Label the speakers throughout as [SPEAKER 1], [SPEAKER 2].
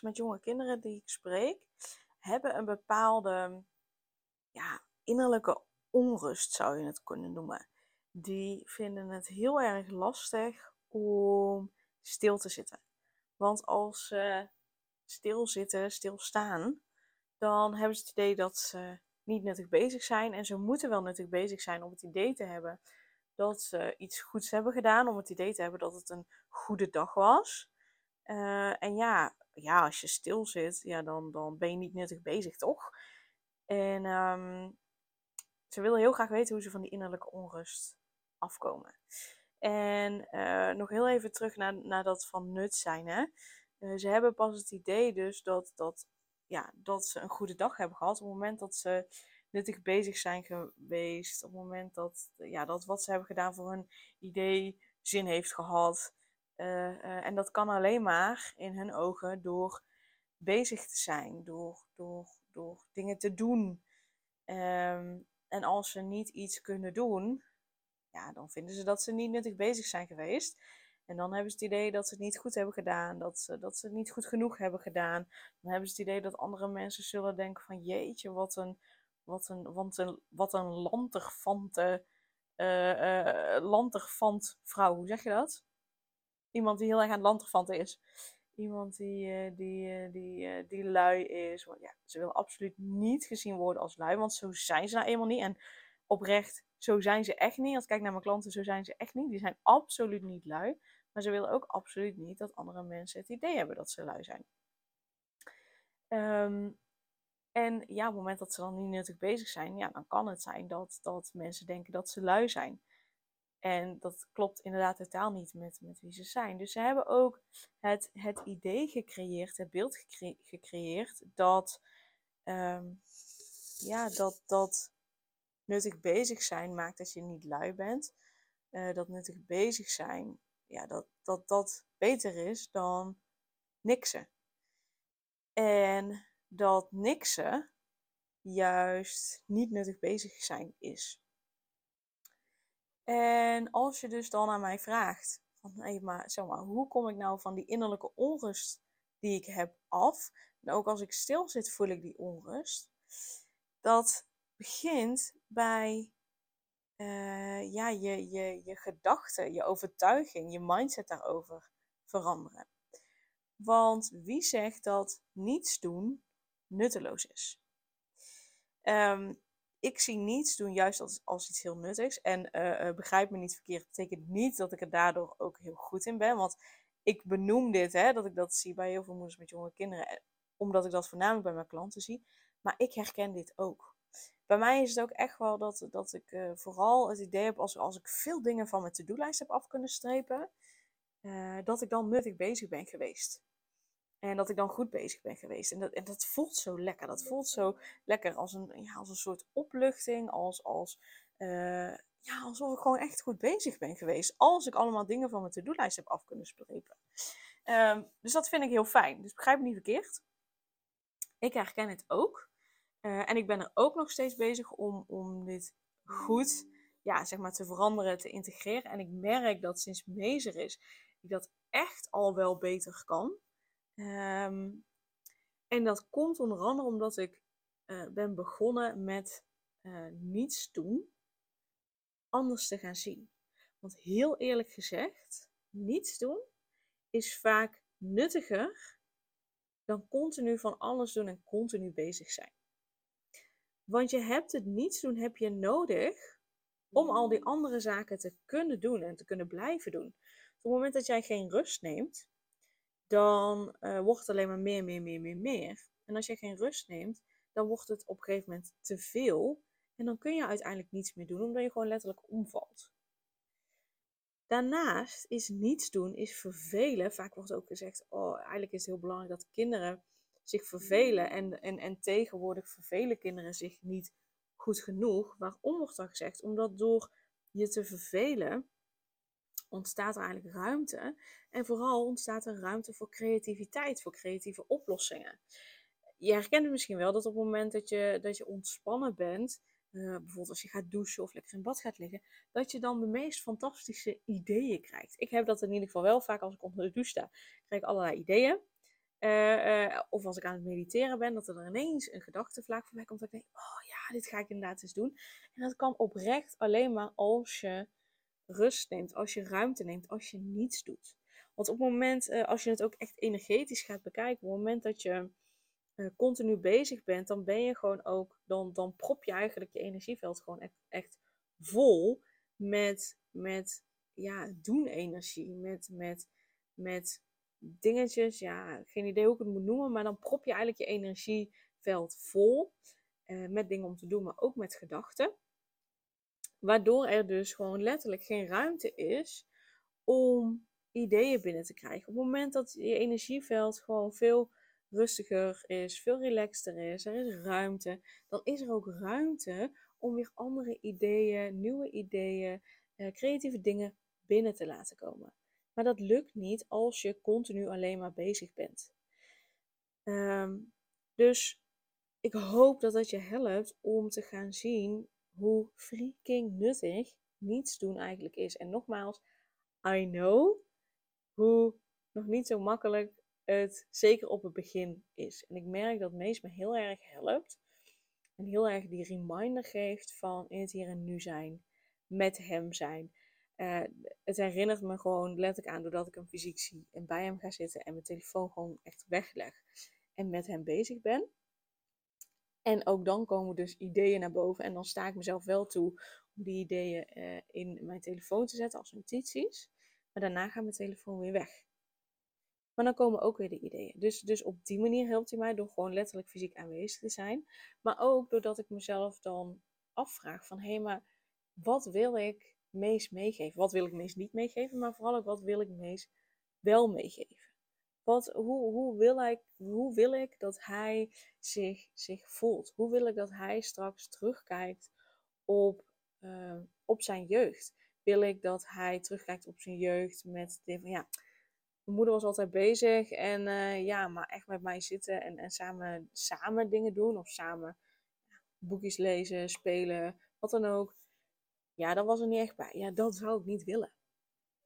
[SPEAKER 1] Met jonge kinderen die ik spreek, hebben een bepaalde ja, innerlijke onrust, zou je het kunnen noemen. Die vinden het heel erg lastig om stil te zitten. Want als ze stilzitten, stilstaan, dan hebben ze het idee dat ze niet nuttig bezig zijn. En ze moeten wel nuttig bezig zijn om het idee te hebben dat ze iets goeds hebben gedaan. Om het idee te hebben dat het een goede dag was. Eh, en ja, ja, als je stil zit, ja, dan, dan ben je niet nuttig bezig, toch? En ehm, ze willen heel graag weten hoe ze van die innerlijke onrust afkomen. En uh, nog heel even terug naar, naar dat van nut zijn. Hè? Uh, ze hebben pas het idee dus dat, dat, ja, dat ze een goede dag hebben gehad. Op het moment dat ze nuttig bezig zijn geweest. Op het moment dat, ja, dat wat ze hebben gedaan voor hun idee zin heeft gehad. Uh, en dat kan alleen maar in hun ogen door bezig te zijn. Door, door, door dingen te doen. Um, en als ze niet iets kunnen doen, ja, dan vinden ze dat ze niet nuttig bezig zijn geweest. En dan hebben ze het idee dat ze het niet goed hebben gedaan, dat ze, dat ze het niet goed genoeg hebben gedaan. Dan hebben ze het idee dat andere mensen zullen denken van jeetje, wat een, wat een, wat een, wat een lanterfante, uh, vrouw. Hoe zeg je dat? Iemand die heel erg aan het lanterfanten is. Iemand die, uh, die, die, die lui is. Want ja, ze wil absoluut niet gezien worden als lui, want zo zijn ze nou eenmaal niet. En oprecht, zo zijn ze echt niet. Als ik kijk naar mijn klanten, zo zijn ze echt niet. Die zijn absoluut niet lui. Maar ze willen ook absoluut niet dat andere mensen het idee hebben dat ze lui zijn. Um, en ja, op het moment dat ze dan niet nuttig bezig zijn, ja, dan kan het zijn dat, dat mensen denken dat ze lui zijn. En dat klopt inderdaad totaal niet met, met wie ze zijn. Dus ze hebben ook het, het idee gecreëerd, het beeld gecre gecreëerd dat, um, ja, dat, dat nuttig bezig zijn maakt dat je niet lui bent. Uh, dat nuttig bezig zijn, ja, dat, dat dat beter is dan niksen. En dat niksen juist niet nuttig bezig zijn is. En als je dus dan aan mij vraagt, van hey, maar, zeg hoe kom ik nou van die innerlijke onrust die ik heb af? En ook als ik stil zit, voel ik die onrust. Dat begint bij uh, ja, je, je, je gedachten, je overtuiging, je mindset daarover veranderen. Want wie zegt dat niets doen nutteloos is? Um, ik zie niets doen juist als, als iets heel nuttigs. En uh, uh, begrijp me niet verkeerd, betekent niet dat ik er daardoor ook heel goed in ben. Want ik benoem dit, hè, dat ik dat zie bij heel veel moeders met jonge kinderen. Omdat ik dat voornamelijk bij mijn klanten zie. Maar ik herken dit ook bij mij is het ook echt wel dat, dat ik vooral het idee heb, als, als ik veel dingen van mijn to-do-lijst heb af kunnen strepen, dat ik dan nuttig bezig ben geweest. En dat ik dan goed bezig ben geweest. En dat, en dat voelt zo lekker. Dat voelt zo lekker als een, ja, als een soort opluchting. Als, als, uh, ja, alsof ik gewoon echt goed bezig ben geweest. Als ik allemaal dingen van mijn to-do-lijst heb af kunnen strepen. Um, dus dat vind ik heel fijn. Dus begrijp me niet verkeerd. Ik herken het ook. Uh, en ik ben er ook nog steeds bezig om, om dit goed ja, zeg maar, te veranderen, te integreren. En ik merk dat sinds Mezer is, ik dat echt al wel beter kan. Um, en dat komt onder andere omdat ik uh, ben begonnen met uh, niets doen, anders te gaan zien. Want heel eerlijk gezegd, niets doen is vaak nuttiger dan continu van alles doen en continu bezig zijn. Want je hebt het niets doen, heb je nodig om al die andere zaken te kunnen doen en te kunnen blijven doen. Op het moment dat jij geen rust neemt, dan uh, wordt het alleen maar meer, meer, meer, meer, meer. En als jij geen rust neemt, dan wordt het op een gegeven moment te veel. En dan kun je uiteindelijk niets meer doen, omdat je gewoon letterlijk omvalt. Daarnaast is niets doen, is vervelen. Vaak wordt ook gezegd, oh, eigenlijk is het heel belangrijk dat kinderen zich vervelen. En, en, en tegenwoordig vervelen kinderen zich niet goed genoeg. Waarom wordt dat gezegd? Omdat door je te vervelen, ontstaat er eigenlijk ruimte. En vooral ontstaat er ruimte voor creativiteit, voor creatieve oplossingen. Je herkent misschien wel dat op het moment dat je, dat je ontspannen bent, uh, bijvoorbeeld als je gaat douchen of lekker in bad gaat liggen, dat je dan de meest fantastische ideeën krijgt. Ik heb dat in ieder geval wel vaak als ik onder de douche sta, krijg ik allerlei ideeën. Uh, uh, of als ik aan het mediteren ben, dat er ineens een gedachtevlaag voorbij komt. Dat ik denk, oh ja, dit ga ik inderdaad eens doen. En dat kan oprecht alleen maar als je rust neemt, als je ruimte neemt, als je niets doet. Want op het moment, uh, als je het ook echt energetisch gaat bekijken, op het moment dat je uh, continu bezig bent, dan ben je gewoon ook, dan, dan prop je eigenlijk je energieveld gewoon echt, echt vol met, met ja, doen-energie, met, met, met dingetjes, ja, geen idee hoe ik het moet noemen, maar dan prop je eigenlijk je energieveld vol uh, met dingen om te doen, maar ook met gedachten. Waardoor er dus gewoon letterlijk geen ruimte is om ideeën binnen te krijgen. Op het moment dat je energieveld gewoon veel rustiger is, veel relaxter is, er is ruimte, dan is er ook ruimte om weer andere ideeën, nieuwe ideeën, eh, creatieve dingen binnen te laten komen. Maar dat lukt niet als je continu alleen maar bezig bent. Um, dus ik hoop dat dat je helpt om te gaan zien hoe freaking nuttig niets doen eigenlijk is. En nogmaals, I know hoe nog niet zo makkelijk het zeker op het begin is. En ik merk dat meest me heel erg helpt. En heel erg die reminder geeft van in het hier en nu zijn. Met hem zijn. Uh, het herinnert me gewoon letterlijk aan doordat ik hem fysiek zie en bij hem ga zitten en mijn telefoon gewoon echt wegleg en met hem bezig ben. En ook dan komen dus ideeën naar boven en dan sta ik mezelf wel toe om die ideeën uh, in mijn telefoon te zetten als notities. Maar daarna gaat mijn telefoon weer weg. Maar dan komen ook weer de ideeën. Dus, dus op die manier helpt hij mij door gewoon letterlijk fysiek aanwezig te zijn. Maar ook doordat ik mezelf dan afvraag van hé, hey, maar wat wil ik meest meegeven? Wat wil ik meest niet meegeven? Maar vooral ook wat wil ik meest wel meegeven? Wat, hoe, hoe, wil ik, hoe wil ik dat hij zich, zich voelt? Hoe wil ik dat hij straks terugkijkt op, uh, op zijn jeugd? Wil ik dat hij terugkijkt op zijn jeugd met ja, mijn moeder was altijd bezig en uh, ja, maar echt met mij zitten en, en samen, samen dingen doen of samen boekjes lezen, spelen, wat dan ook. Ja, dat was er niet echt bij. Ja, dat zou ik niet willen.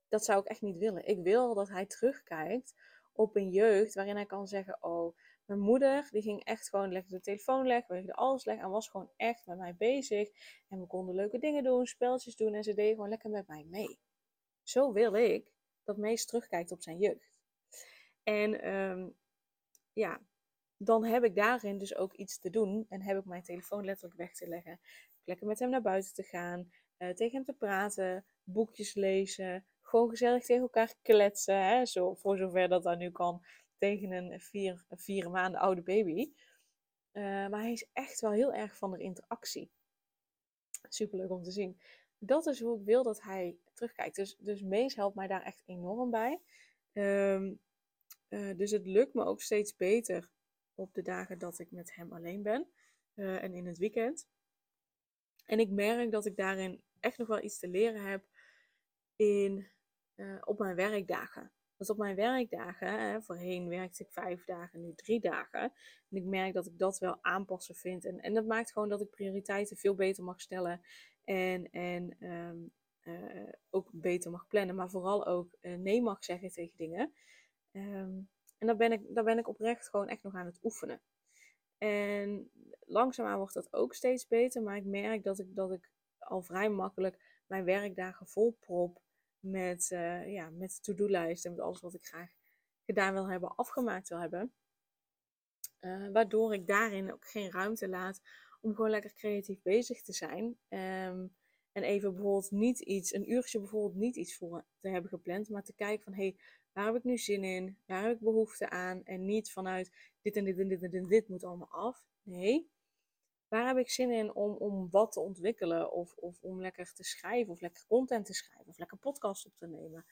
[SPEAKER 1] Dat zou ik echt niet willen. Ik wil dat hij terugkijkt op een jeugd waarin hij kan zeggen: Oh, mijn moeder die ging echt gewoon legde de telefoon leggen, legde alles leggen en was gewoon echt met mij bezig. En we konden leuke dingen doen, spelletjes doen en ze deed gewoon lekker met mij mee. Zo wil ik dat Mees terugkijkt op zijn jeugd. En um, ja, dan heb ik daarin dus ook iets te doen en heb ik mijn telefoon letterlijk weg te leggen. Lekker met hem naar buiten te gaan, uh, tegen hem te praten, boekjes lezen, gewoon gezellig tegen elkaar kletsen. Hè? Zo, voor zover dat dat nu kan tegen een vier, vier maanden oude baby. Uh, maar hij is echt wel heel erg van de interactie. Superleuk om te zien. Dat is hoe ik wil dat hij terugkijkt. Dus, dus Mees helpt mij daar echt enorm bij. Um, uh, dus het lukt me ook steeds beter op de dagen dat ik met hem alleen ben. Uh, en in het weekend. En ik merk dat ik daarin echt nog wel iets te leren heb in uh, op mijn werkdagen. Dus op mijn werkdagen, hè, voorheen werkte ik vijf dagen, nu drie dagen. En ik merk dat ik dat wel aanpassen vind. En, en dat maakt gewoon dat ik prioriteiten veel beter mag stellen. En, en um, uh, ook beter mag plannen. Maar vooral ook uh, nee mag zeggen tegen dingen. Um, en daar ben, ik, daar ben ik oprecht gewoon echt nog aan het oefenen. En langzaamaan wordt dat ook steeds beter. Maar ik merk dat ik, dat ik al vrij makkelijk mijn werkdagen volprop met, uh, ja, met de to-do-lijst en met alles wat ik graag gedaan wil hebben, afgemaakt wil hebben. Uh, waardoor ik daarin ook geen ruimte laat om gewoon lekker creatief bezig te zijn. Um, en even bijvoorbeeld niet iets, een uurtje bijvoorbeeld niet iets voor te hebben gepland, maar te kijken van hé, hey, waar heb ik nu zin in? Waar heb ik behoefte aan? En niet vanuit dit en dit en dit en dit, dit moet allemaal af. Nee, waar heb ik zin in om, om wat te ontwikkelen? Of, of om lekker te schrijven, of lekker content te schrijven, of lekker podcast op te nemen.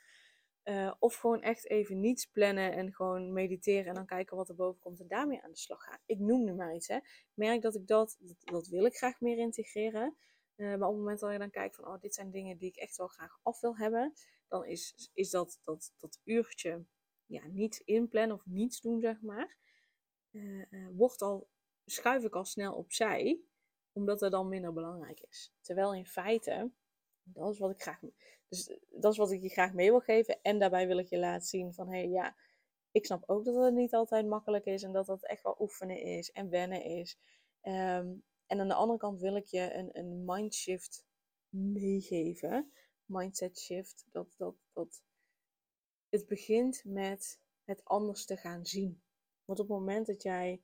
[SPEAKER 1] Uh, of gewoon echt even niets plannen en gewoon mediteren en dan kijken wat er boven komt en daarmee aan de slag gaan. Ik noem nu maar iets. Hè. Merk dat ik dat, dat, wil ik graag meer integreren. Uh, maar op het moment dat je dan kijkt van, oh, dit zijn dingen die ik echt wel graag af wil hebben, dan is, is dat, dat, dat uurtje ja, niet inplannen of niets doen, zeg maar, uh, wordt al, schuif ik al snel opzij, omdat het dan minder belangrijk is. Terwijl in feite, dat is wat ik graag, dus dat is wat ik je graag mee wil geven. En daarbij wil ik je laten zien van, hé hey, ja, ik snap ook dat het niet altijd makkelijk is en dat dat echt wel oefenen is en wennen is. Um, en aan de andere kant wil ik je een, een mindshift meegeven. Mindset shift. Dat, dat, dat het begint met het anders te gaan zien. Want op het moment dat jij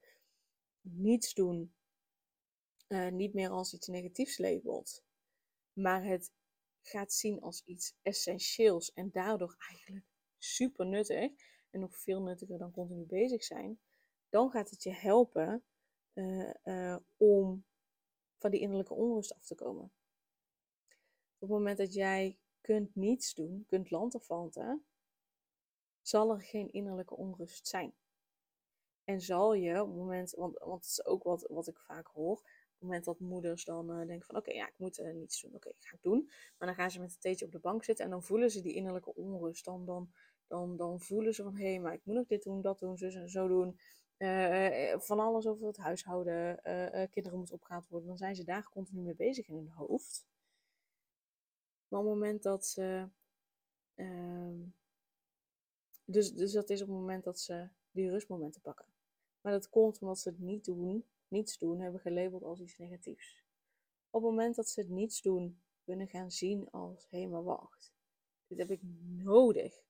[SPEAKER 1] niets doen uh, niet meer als iets negatiefs labelt, maar het gaat zien als iets essentieels en daardoor eigenlijk super nuttig en nog veel nuttiger dan continu bezig zijn, dan gaat het je helpen uh, uh, om van die innerlijke onrust af te komen. Op het moment dat jij kunt niets doen, kunt lanterfanten, zal er geen innerlijke onrust zijn. En zal je op het moment, want, want het is ook wat, wat ik vaak hoor, op het moment dat moeders dan uh, denken van oké, ja, ik moet uh, niets doen, oké, ik ga het doen. Maar dan gaan ze met een theetje op de bank zitten en dan voelen ze die innerlijke onrust. Dan, dan, dan, dan voelen ze van hé, hey, maar ik moet nog dit doen, dat doen, zo en zo doen. Uh, van alles over het huishouden, kinderen moeten opgehaald worden, dan zijn ze daar continu mee bezig in hun hoofd. Maar op het moment dat ze. Ehm, dus, dus dat is op het moment dat ze die rustmomenten pakken. Maar dat komt omdat ze het niet doen, niets doen, hebben gelabeld als iets negatiefs. Op het moment dat ze het niets doen, kunnen gaan zien als hé, maar wacht. Dit heb ik nodig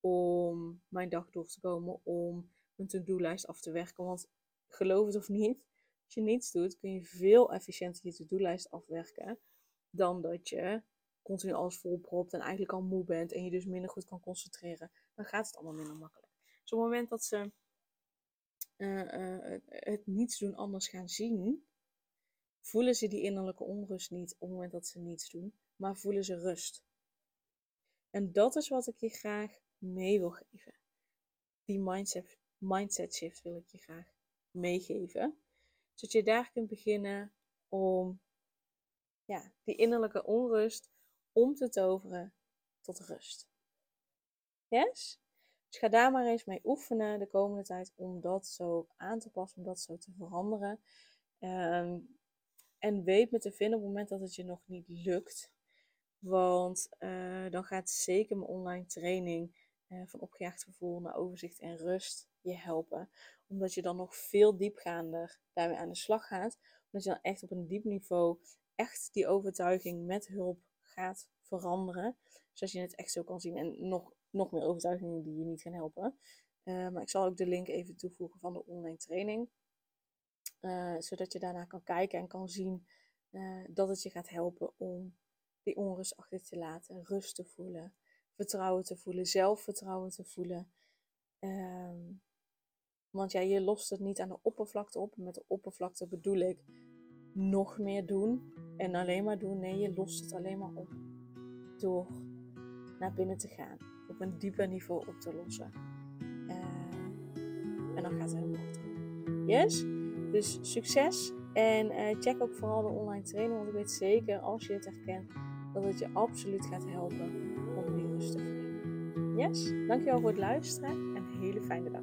[SPEAKER 1] om mijn dag door te komen, om een to-do-lijst af te werken. Want geloof het of niet, als je niets doet, kun je veel efficiënter je to-do-lijst afwerken dan dat je continu alles volpropt en eigenlijk al moe bent en je dus minder goed kan concentreren. Dan gaat het allemaal minder makkelijk. Dus op het moment dat ze uh, uh, het niets doen anders gaan zien, voelen ze die innerlijke onrust niet op het moment dat ze niets doen, maar voelen ze rust. En dat is wat ik je graag mee wil geven. Die mindset, mindset shift wil ik je graag meegeven. Zodat je daar kunt beginnen om ja, die innerlijke onrust om te toveren tot rust. Yes? Dus ga daar maar eens mee oefenen de komende tijd om dat zo aan te passen, om dat zo te veranderen. Ehm, en weet me te vinden op het moment dat het je nog niet lukt. Want uh, dan gaat zeker mijn online training uh, van opgejaagd gevoel naar overzicht en rust je helpen. Omdat je dan nog veel diepgaander daarmee aan de slag gaat. Omdat je dan echt op een diep niveau echt die overtuiging met hulp gaat veranderen. Zodat je het echt zo kan zien. En nog, nog meer overtuigingen die je niet gaan helpen. Uh, maar ik zal ook de link even toevoegen van de online training. Uh, zodat je daarna kan kijken en kan zien uh, dat het je gaat helpen om die onrust achter te laten, rust te voelen, vertrouwen te voelen, zelfvertrouwen te voelen. Um, want ja, je lost het niet aan de oppervlakte op. Met de oppervlakte bedoel ik nog meer doen en alleen maar doen. Nee, je lost het alleen maar op door naar binnen te gaan. Op een dieper niveau op te lossen. Uh, en dan gaat het helemaal goed. Yes? Dus succes. En uh, check ook vooral de online training. Want ik weet zeker als je het herkent dat het je absoluut gaat helpen om die rust te vinden. Yes? Dankjewel voor het luisteren en een hele fijne dag.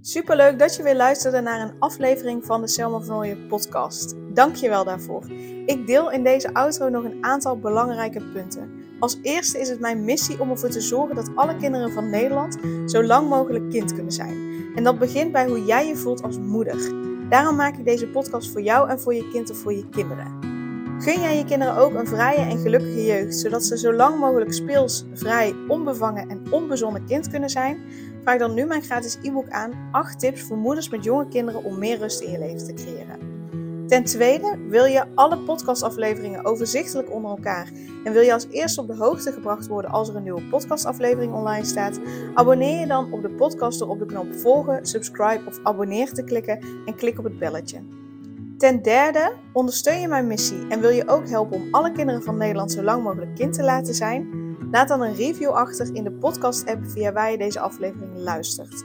[SPEAKER 1] Superleuk dat je weer luisterde naar een aflevering van de Selma van Ooyen podcast. Dankjewel daarvoor. Ik deel in deze outro nog een aantal belangrijke punten. Als eerste is het mijn missie om ervoor te zorgen dat alle kinderen van Nederland zo lang mogelijk kind kunnen zijn. En dat begint bij hoe jij je voelt als moeder. Daarom maak ik deze podcast voor jou en voor je kind of voor je kinderen. Gun jij je kinderen ook een vrije en gelukkige jeugd, zodat ze zo lang mogelijk speels, vrij, onbevangen en onbezonnen kind kunnen zijn? Vraag dan nu mijn gratis e-book aan 8 tips voor moeders met jonge kinderen om meer rust in je leven te creëren. Ten tweede, wil je alle podcastafleveringen overzichtelijk onder elkaar en wil je als eerste op de hoogte gebracht worden als er een nieuwe podcastaflevering online staat? Abonneer je dan op de podcast door op de knop volgen, subscribe of abonneer te klikken en klik op het belletje. Ten derde, ondersteun je mijn missie en wil je ook helpen om alle kinderen van Nederland zo lang mogelijk kind te laten zijn? Laat dan een review achter in de podcast-app via waar je deze aflevering luistert.